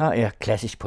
Her er klassisk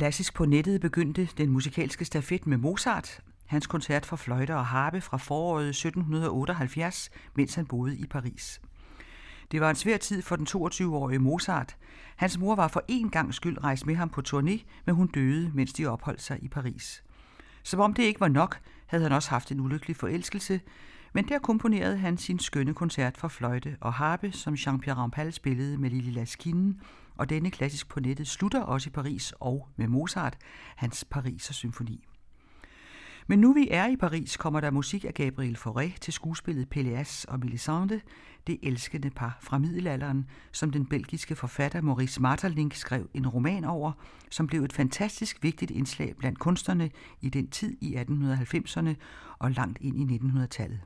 Klassisk på nettet begyndte den musikalske stafet med Mozart, hans koncert for fløjte og harpe fra foråret 1778, mens han boede i Paris. Det var en svær tid for den 22-årige Mozart. Hans mor var for én gang skyld rejst med ham på turné, men hun døde, mens de opholdt sig i Paris. Som om det ikke var nok, havde han også haft en ulykkelig forelskelse, men der komponerede han sin skønne koncert for fløjte og harpe, som Jean-Pierre Rampal spillede med Lili Laskinen, og denne klassisk på nettet slutter også i Paris og med Mozart, hans Pariser symfoni. Men nu vi er i Paris, kommer der musik af Gabriel Fauré til skuespillet Péléas og Melisande, det elskende par fra middelalderen, som den belgiske forfatter Maurice Maeterlinck skrev en roman over, som blev et fantastisk vigtigt indslag blandt kunstnerne i den tid i 1890'erne og langt ind i 1900-tallet.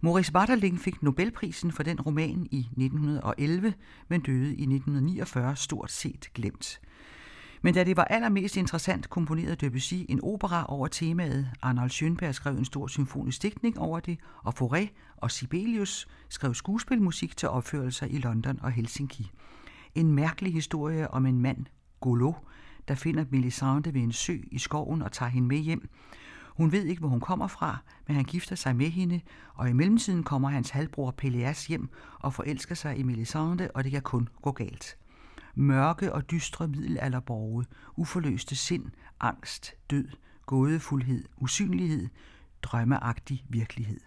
Maurice Watterling fik Nobelprisen for den roman i 1911, men døde i 1949 stort set glemt. Men da det var allermest interessant, komponerede Debussy en opera over temaet. Arnold Schönberg skrev en stor symfonisk digtning over det, og Fauré og Sibelius skrev skuespilmusik til opførelser i London og Helsinki. En mærkelig historie om en mand, Golo, der finder Melisande ved en sø i skoven og tager hende med hjem. Hun ved ikke, hvor hun kommer fra, men han gifter sig med hende, og i mellemtiden kommer hans halvbror Peleas hjem og forelsker sig i Melisande, og det kan kun gå galt mørke og dystre middelalderborge, uforløste sind, angst, død, gådefuldhed, usynlighed, drømmeagtig virkelighed.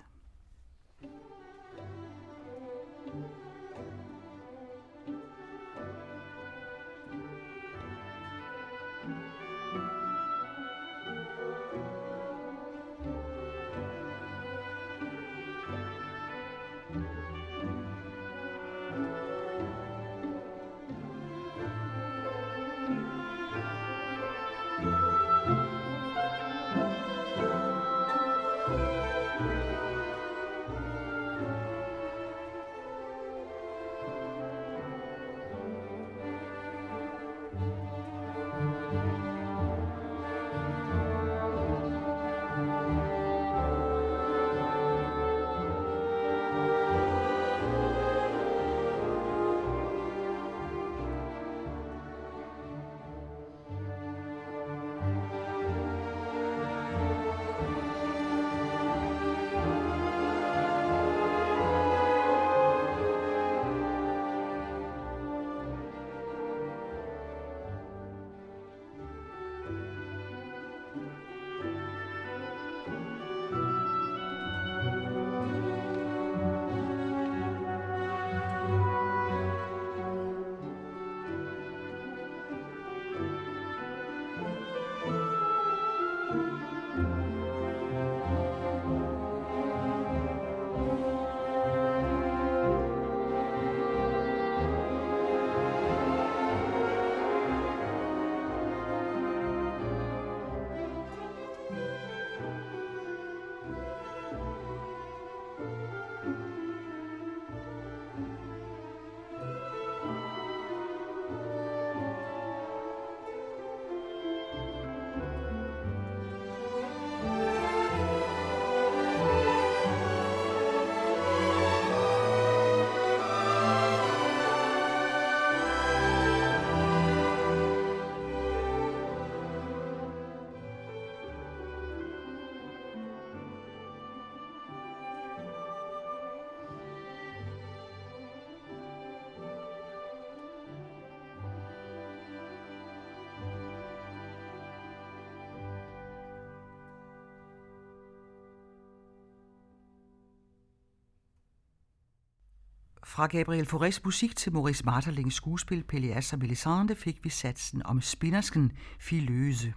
Fra Gabriel Faurés musik til Maurice Marterlings skuespil Pélias og Melisande fik vi satsen om spindersken Filøse.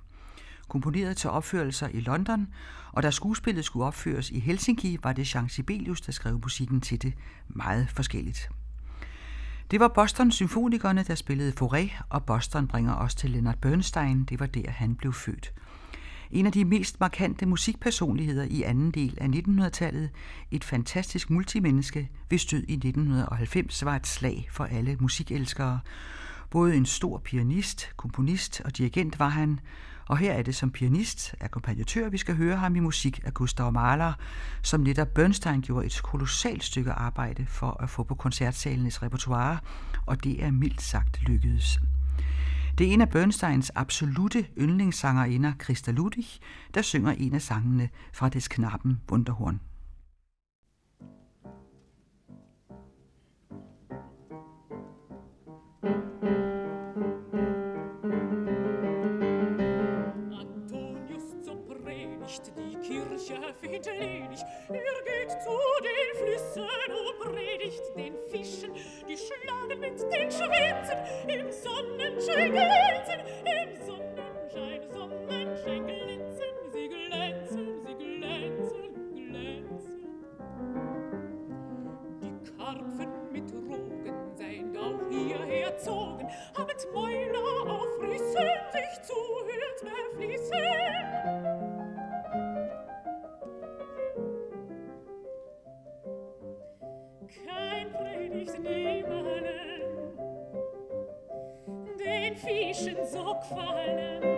Komponeret til opførelser i London, og da skuespillet skulle opføres i Helsinki, var det Jean Sibelius, der skrev musikken til det meget forskelligt. Det var Boston Symfonikerne, der spillede Fauré, og Boston bringer os til Leonard Bernstein. Det var der, han blev født. En af de mest markante musikpersonligheder i anden del af 1900-tallet, et fantastisk multimenneske, hvis død i 1990 var et slag for alle musikelskere. Både en stor pianist, komponist og dirigent var han, og her er det som pianist, akkompagnatør, vi skal høre ham i musik af Gustav Mahler, som netop Bernstein gjorde et kolossalt stykke arbejde for at få på koncertsalenes repertoire, og det er mildt sagt lykkedes. Det er en af Bernsteins absolute yndlingssangerinder, Christa Ludwig, der synger en af sangene fra des Knappen Wunderhorn. Mm-hmm. Schafe hinterledig. Er geht zu den Flüssen und predigt den Fischen, die schlagen mit den Schwänzen im Sonnenschein glänzen, im Sonnenschein, Sonnenschein glänzen, sie glänzen, sie glänzen, glänzen. Die Karpfen mit Rogen sind auch hierher zogen, habend Mäuler auf Rissen, sich zuhört, verfließen. durchs nehmen, den Fischen so quallen,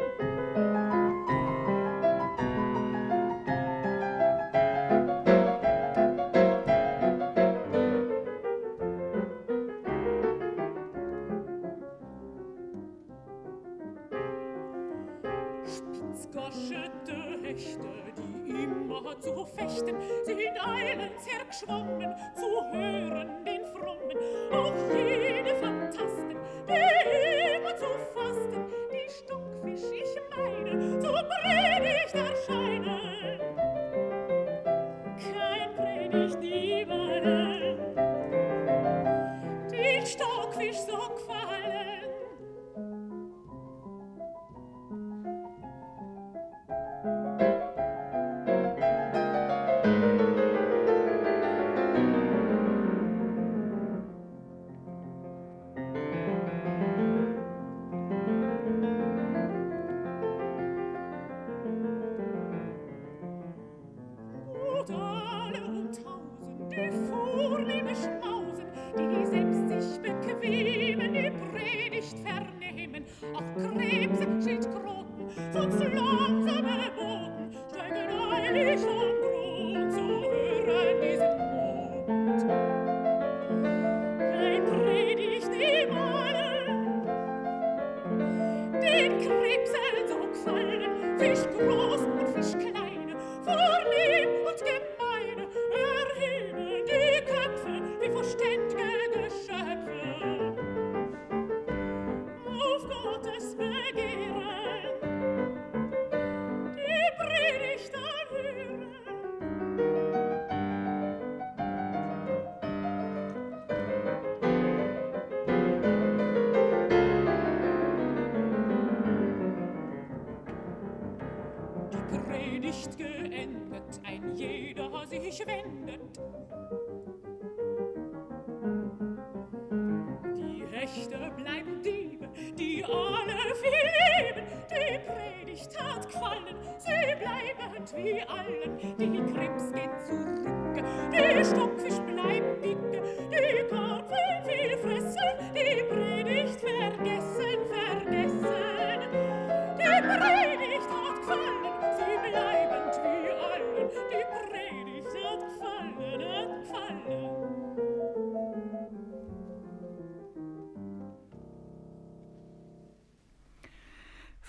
for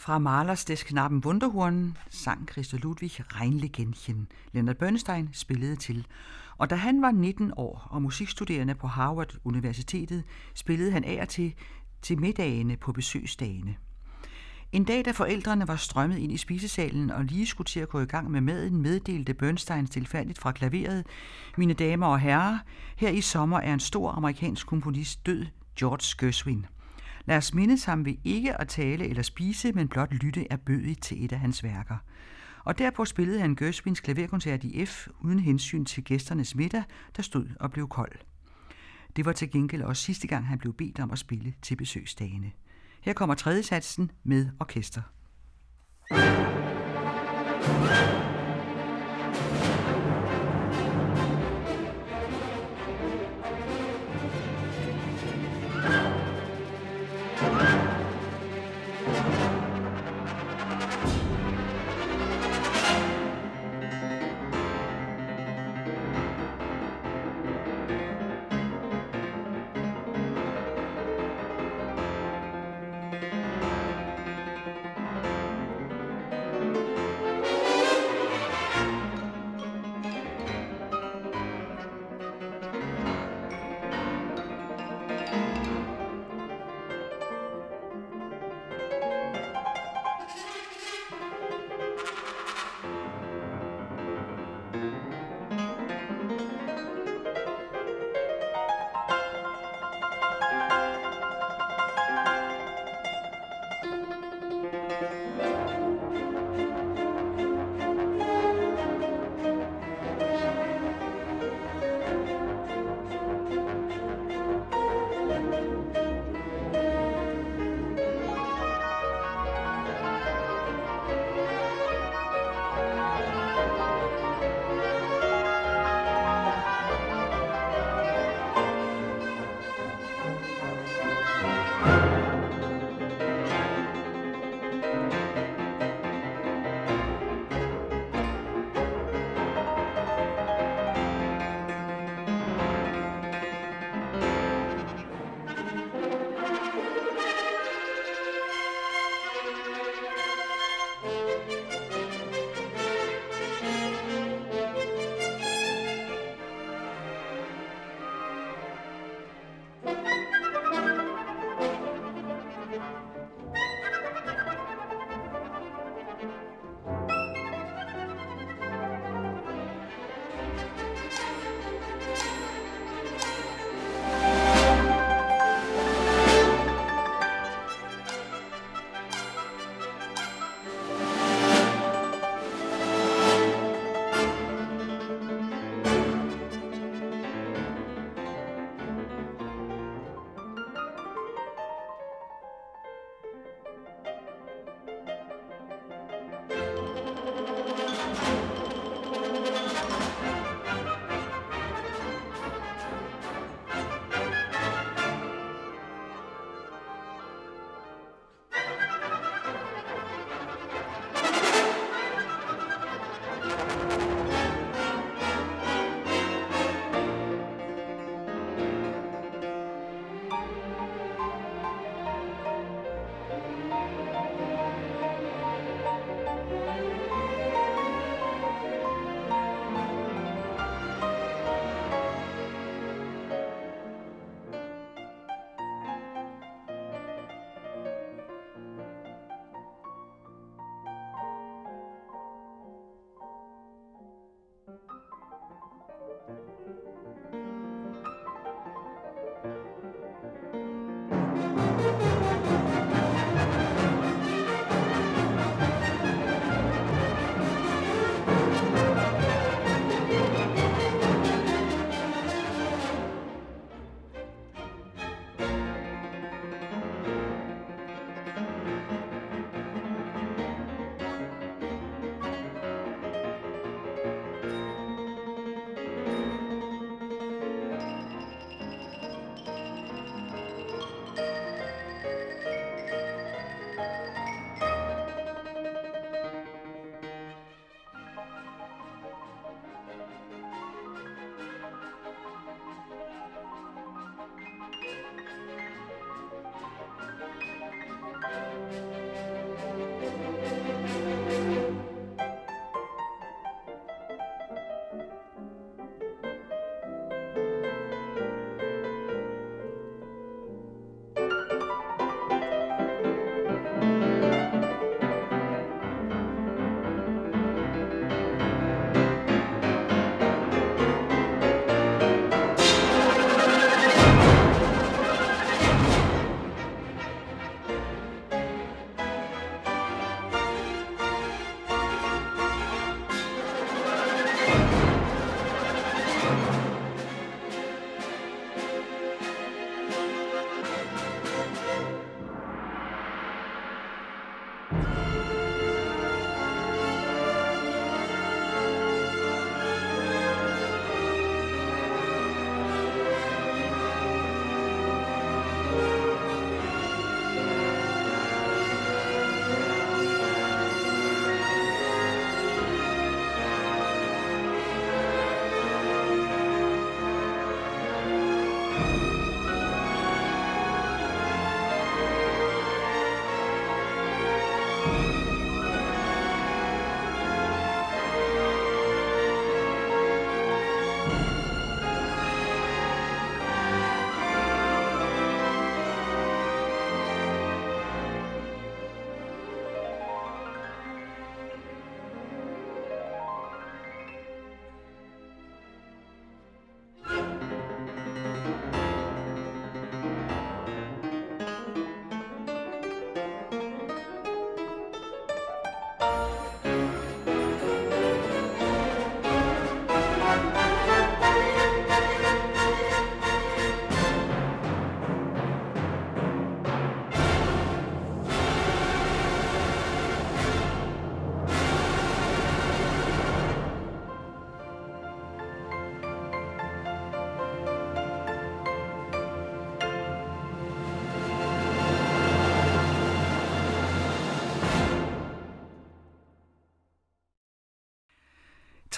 Fra Malers des Knappen Wunderhorn sang Christa Ludwig Reinlegentchen. Leonard Bernstein spillede til. Og da han var 19 år og musikstuderende på Harvard Universitetet, spillede han af og til til middagene på besøgsdagene. En dag, da forældrene var strømmet ind i spisesalen og lige skulle til at gå i gang med maden, meddelte Bernstein tilfældigt fra klaveret, mine damer og herrer, her i sommer er en stor amerikansk komponist død, George Gershwin. Lad os mindes ham ved ikke at tale eller spise, men blot lytte er bødigt til et af hans værker. Og derpå spillede han Gershwins klaverkoncert i F uden hensyn til gæsternes middag, der stod og blev kold. Det var til gengæld også sidste gang, han blev bedt om at spille til besøgsdagene. Her kommer tredje satsen med orkester. thank you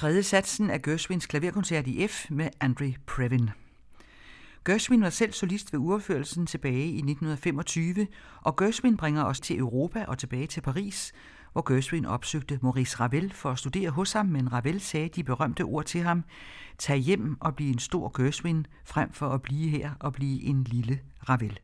Tredje satsen af Gershwins klaverkoncert i F med Andre Previn. Gershwin var selv solist ved urførelsen tilbage i 1925, og Gershwin bringer os til Europa og tilbage til Paris, hvor Gershwin opsøgte Maurice Ravel for at studere hos ham, men Ravel sagde de berømte ord til ham, tag hjem og bliv en stor Gershwin, frem for at blive her og blive en lille Ravel.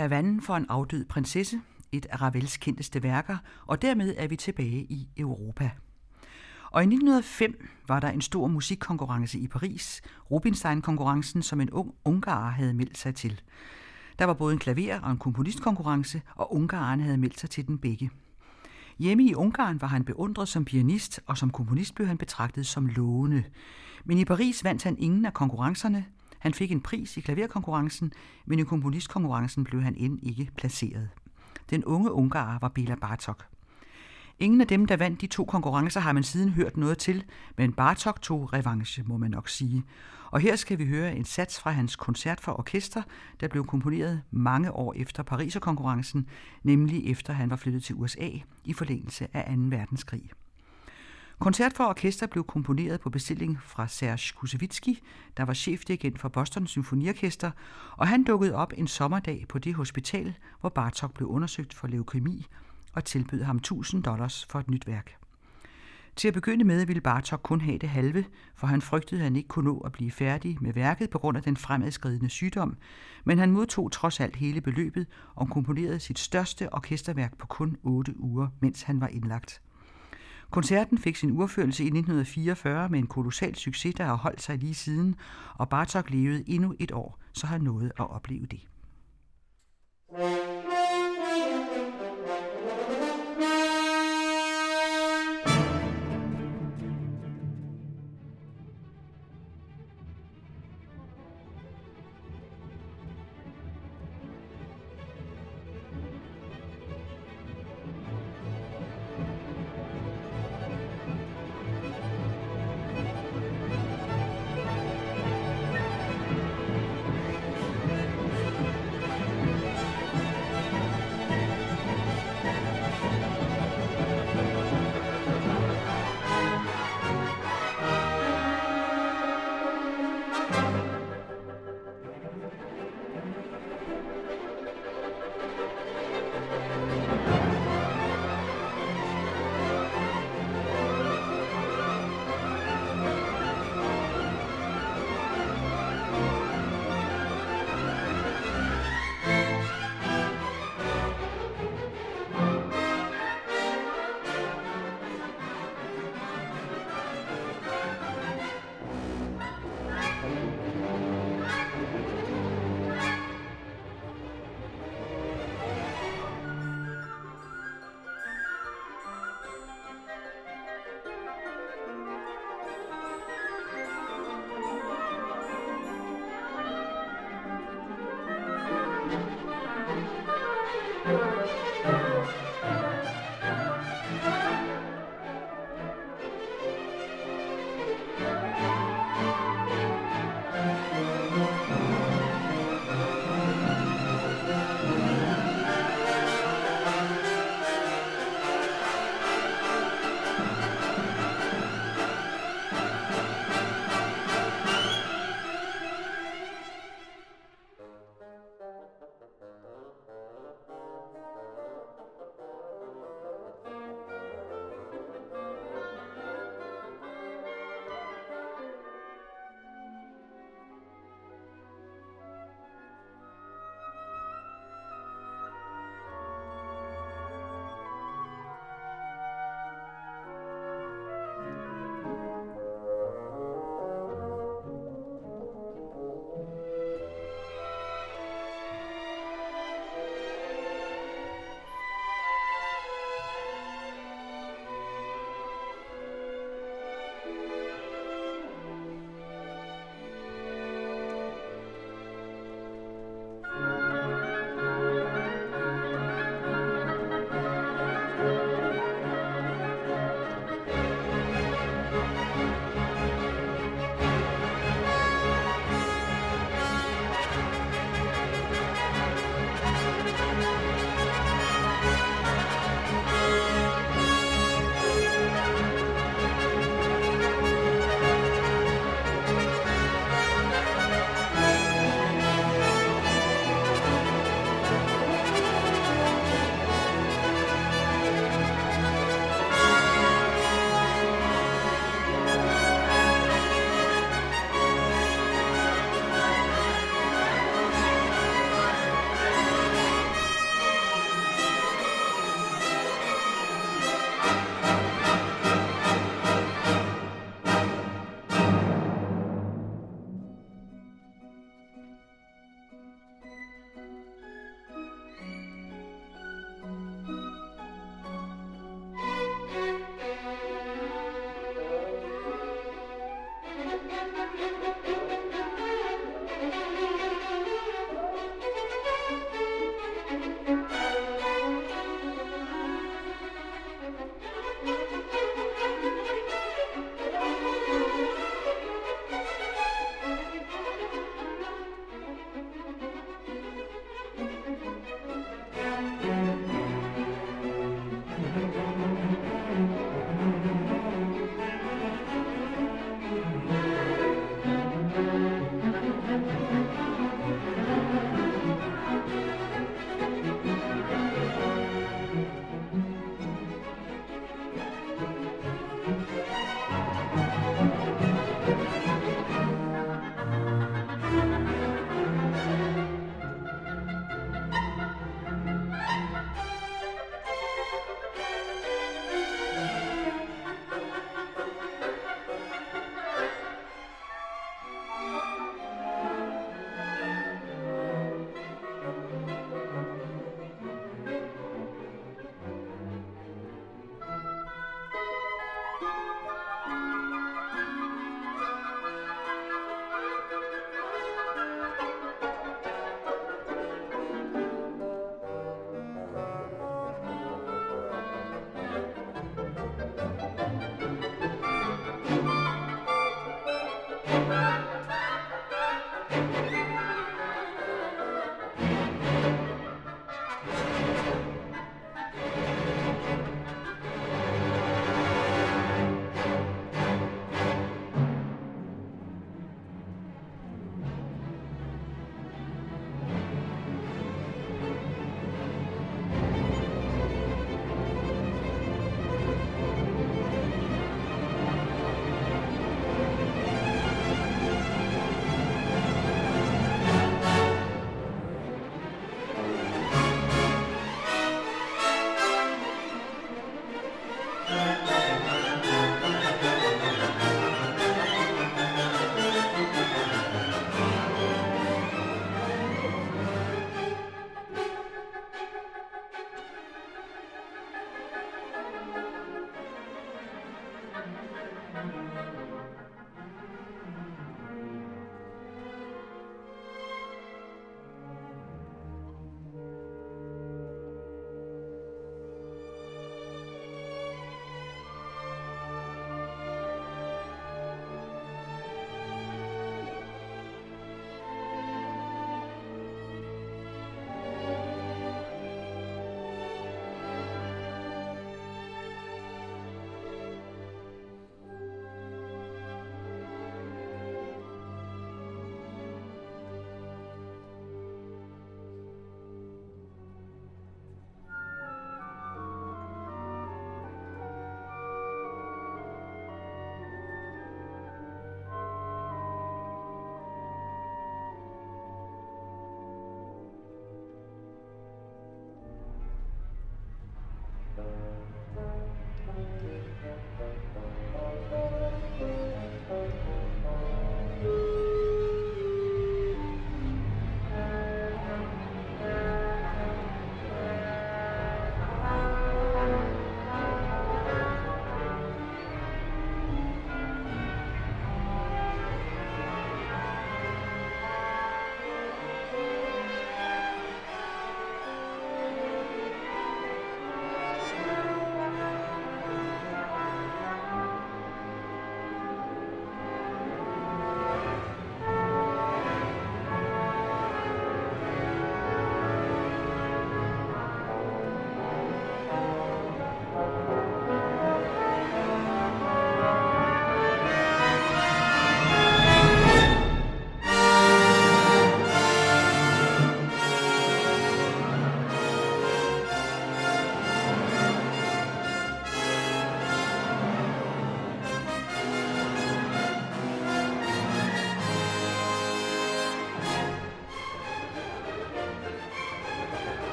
Pavanen for en afdød prinsesse, et af Ravels kendteste værker, og dermed er vi tilbage i Europa. Og i 1905 var der en stor musikkonkurrence i Paris, Rubinstein-konkurrencen, som en ung ungar havde meldt sig til. Der var både en klaver- og en komponistkonkurrence, og ungareren havde meldt sig til den begge. Hjemme i Ungarn var han beundret som pianist, og som komponist blev han betragtet som lovende. Men i Paris vandt han ingen af konkurrencerne. Han fik en pris i klaverkonkurrencen, men i komponistkonkurrencen blev han end ikke placeret. Den unge ungarer var Bela Bartok. Ingen af dem, der vandt de to konkurrencer, har man siden hørt noget til, men Bartok tog revanche, må man nok sige. Og her skal vi høre en sats fra hans koncert for orkester, der blev komponeret mange år efter Pariserkonkurrencen, nemlig efter han var flyttet til USA i forlængelse af 2. verdenskrig. Koncert for orkester blev komponeret på bestilling fra Serge Kusevitski, der var chefdirigent for Boston Symfoniorkester, og han dukkede op en sommerdag på det hospital, hvor Bartok blev undersøgt for leukemi og tilbød ham 1000 dollars for et nyt værk. Til at begynde med ville Bartok kun have det halve, for han frygtede, at han ikke kunne nå at blive færdig med værket på grund af den fremadskridende sygdom, men han modtog trods alt hele beløbet og komponerede sit største orkesterværk på kun 8 uger, mens han var indlagt. Koncerten fik sin urførelse i 1944 med en kolossal succes, der har holdt sig lige siden, og Bartok levede endnu et år, så han nåede at opleve det.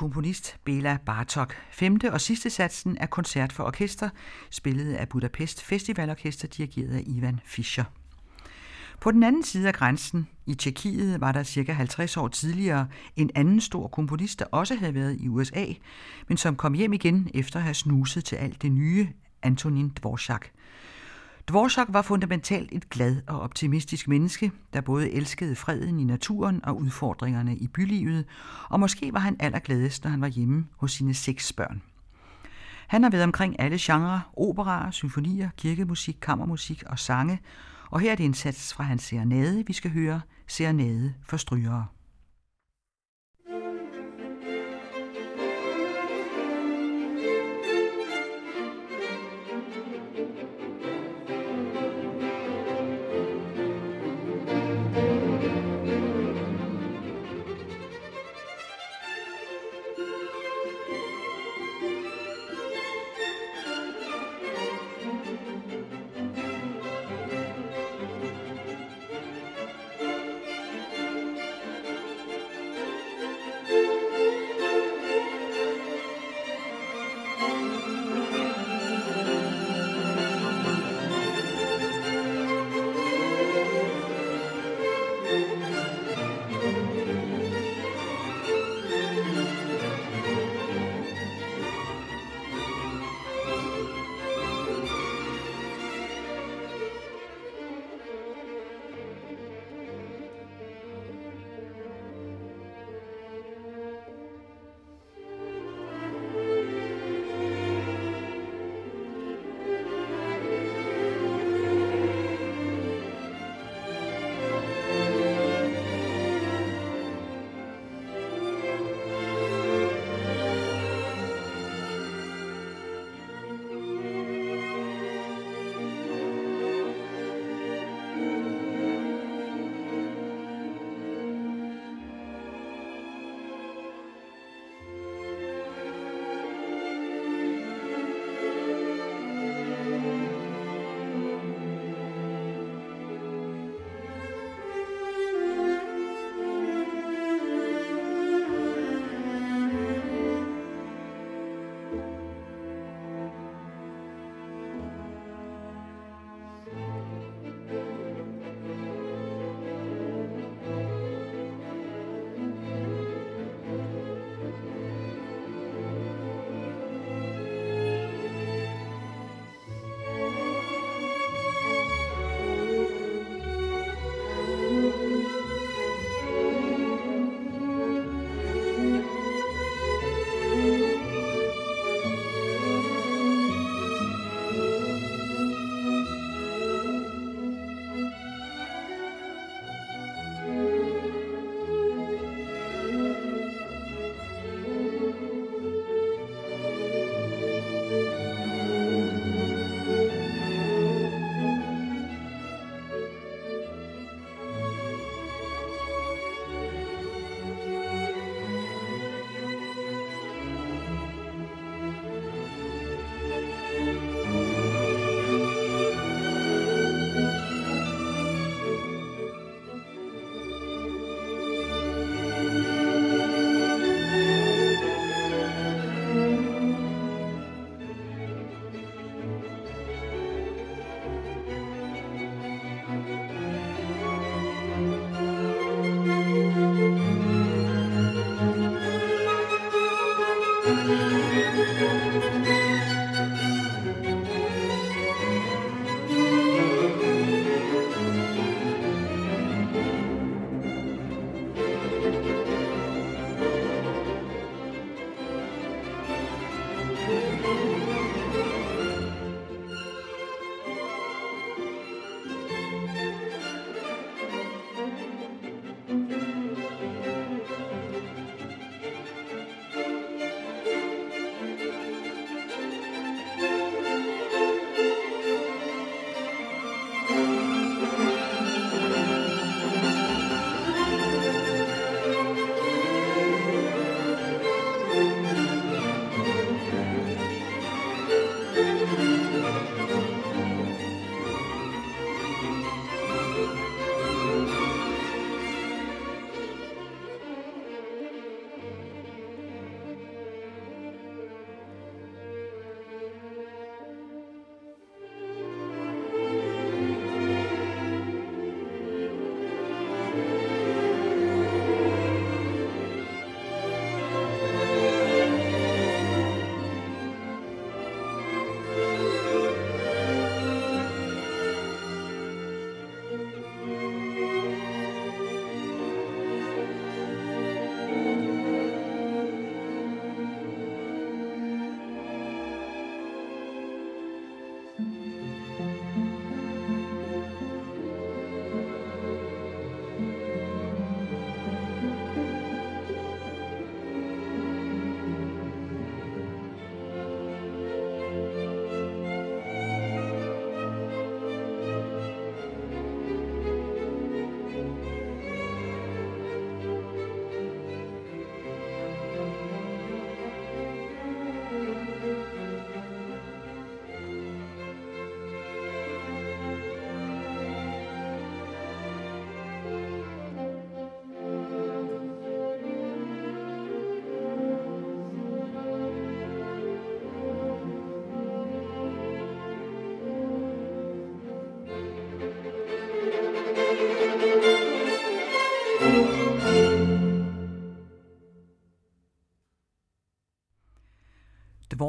Komponist Bela Bartok. Femte og sidste satsen er koncert for orkester, spillet af Budapest Festivalorkester, dirigeret af Ivan Fischer. På den anden side af grænsen, i Tjekkiet, var der cirka 50 år tidligere en anden stor komponist, der også havde været i USA, men som kom hjem igen efter at have snuset til alt det nye, Antonin Dvorak. Dvorak var fundamentalt et glad og optimistisk menneske, der både elskede freden i naturen og udfordringerne i bylivet, og måske var han allergladest, når han var hjemme hos sine seks børn. Han har været omkring alle genrer, operaer, symfonier, kirkemusik, kammermusik og sange, og her er det en sats fra hans serenade, vi skal høre, serenade for strygere.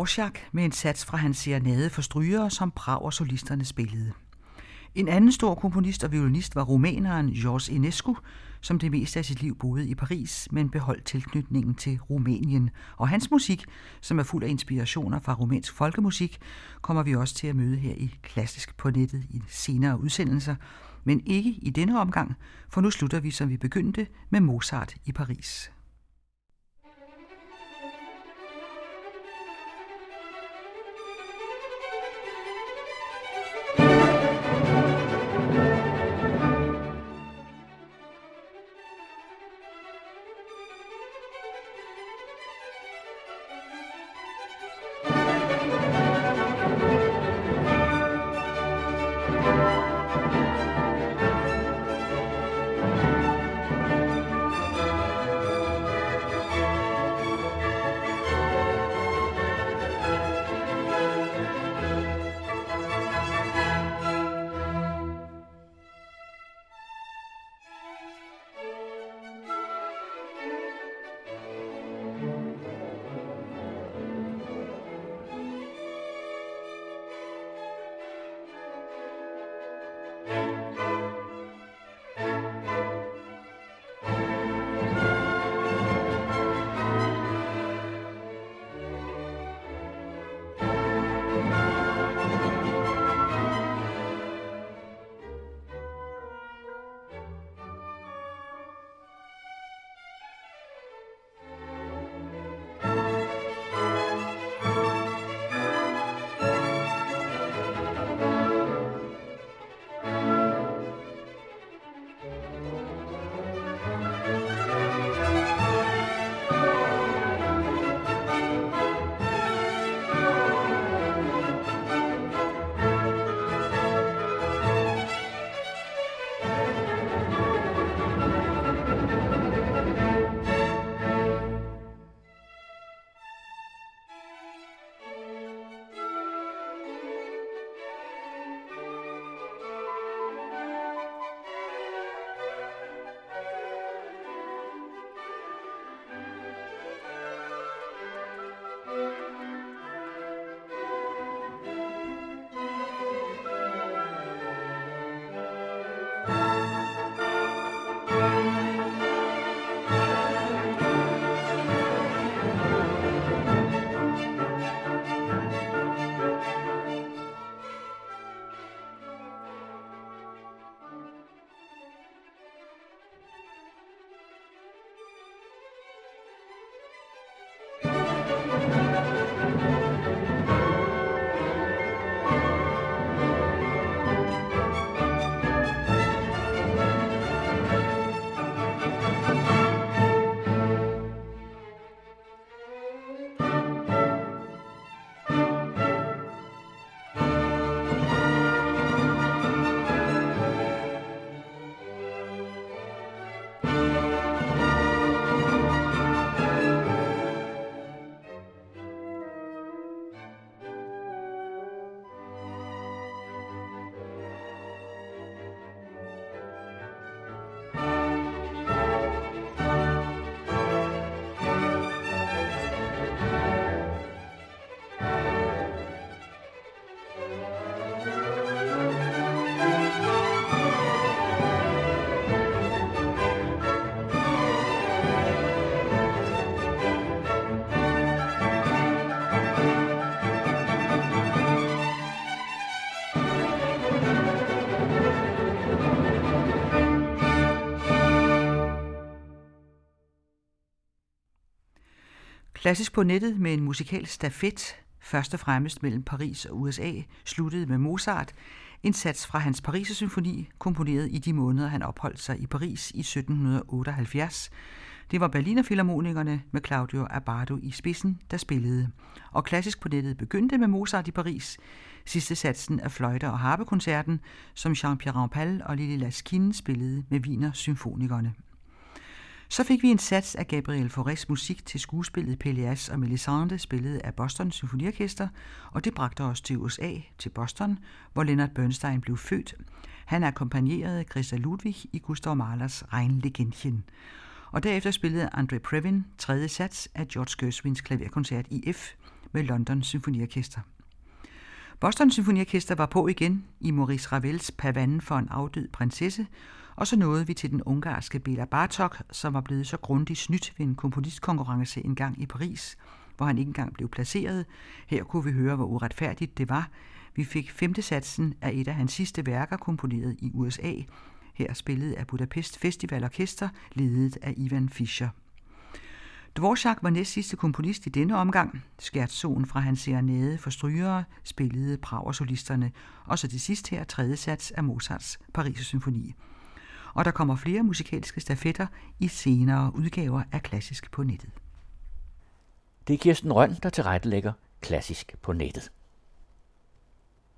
Dvorak med en sats fra hans serenade for strygere, som Prag og solisterne spillede. En anden stor komponist og violinist var rumæneren George Enescu, som det meste af sit liv boede i Paris, men beholdt tilknytningen til Rumænien. Og hans musik, som er fuld af inspirationer fra rumænsk folkemusik, kommer vi også til at møde her i Klassisk på nettet i senere udsendelser, men ikke i denne omgang, for nu slutter vi, som vi begyndte, med Mozart i Paris. Klassisk på nettet med en musikal stafet, først og fremmest mellem Paris og USA, sluttede med Mozart, en sats fra hans Paris symfoni, komponeret i de måneder, han opholdt sig i Paris i 1778. Det var Berliner Philharmonikerne med Claudio Abbado i spidsen, der spillede. Og klassisk på nettet begyndte med Mozart i Paris, sidste satsen af fløjter- og harpekoncerten, som Jean-Pierre Rampal og Lili Laskin spillede med Wiener Symfonikerne. Så fik vi en sats af Gabriel Faurés musik til skuespillet Pelias og Melisande, spillet af Boston Symfoniorkester, og det bragte os til USA, til Boston, hvor Leonard Bernstein blev født. Han akkompagnerede Christa Ludwig i Gustav Mahlers Rheinlegendchen. Og derefter spillede André Previn tredje sats af George Gershwins klaverkoncert i F med London Symfoniorkester. Boston Symfoniorkester var på igen i Maurice Ravels Pavanen for en afdød prinsesse, og så nåede vi til den ungarske Bela Bartok, som var blevet så grundigt snydt ved en komponistkonkurrence en gang i Paris, hvor han ikke engang blev placeret. Her kunne vi høre, hvor uretfærdigt det var. Vi fik femte satsen af et af hans sidste værker, komponeret i USA. Her spillede af Budapest Festival Orkester, ledet af Ivan Fischer. Dvorak var næst sidste komponist i denne omgang. Skærtsonen fra hans serenade for strygere spillede Prager-solisterne, og så til sidst her tredje sats af Mozarts Paris Symfoni. Og der kommer flere musikalske stafetter i senere udgaver af Klassisk på nettet. Det er Kirsten Røn, der tilrettelægger Klassisk på nettet.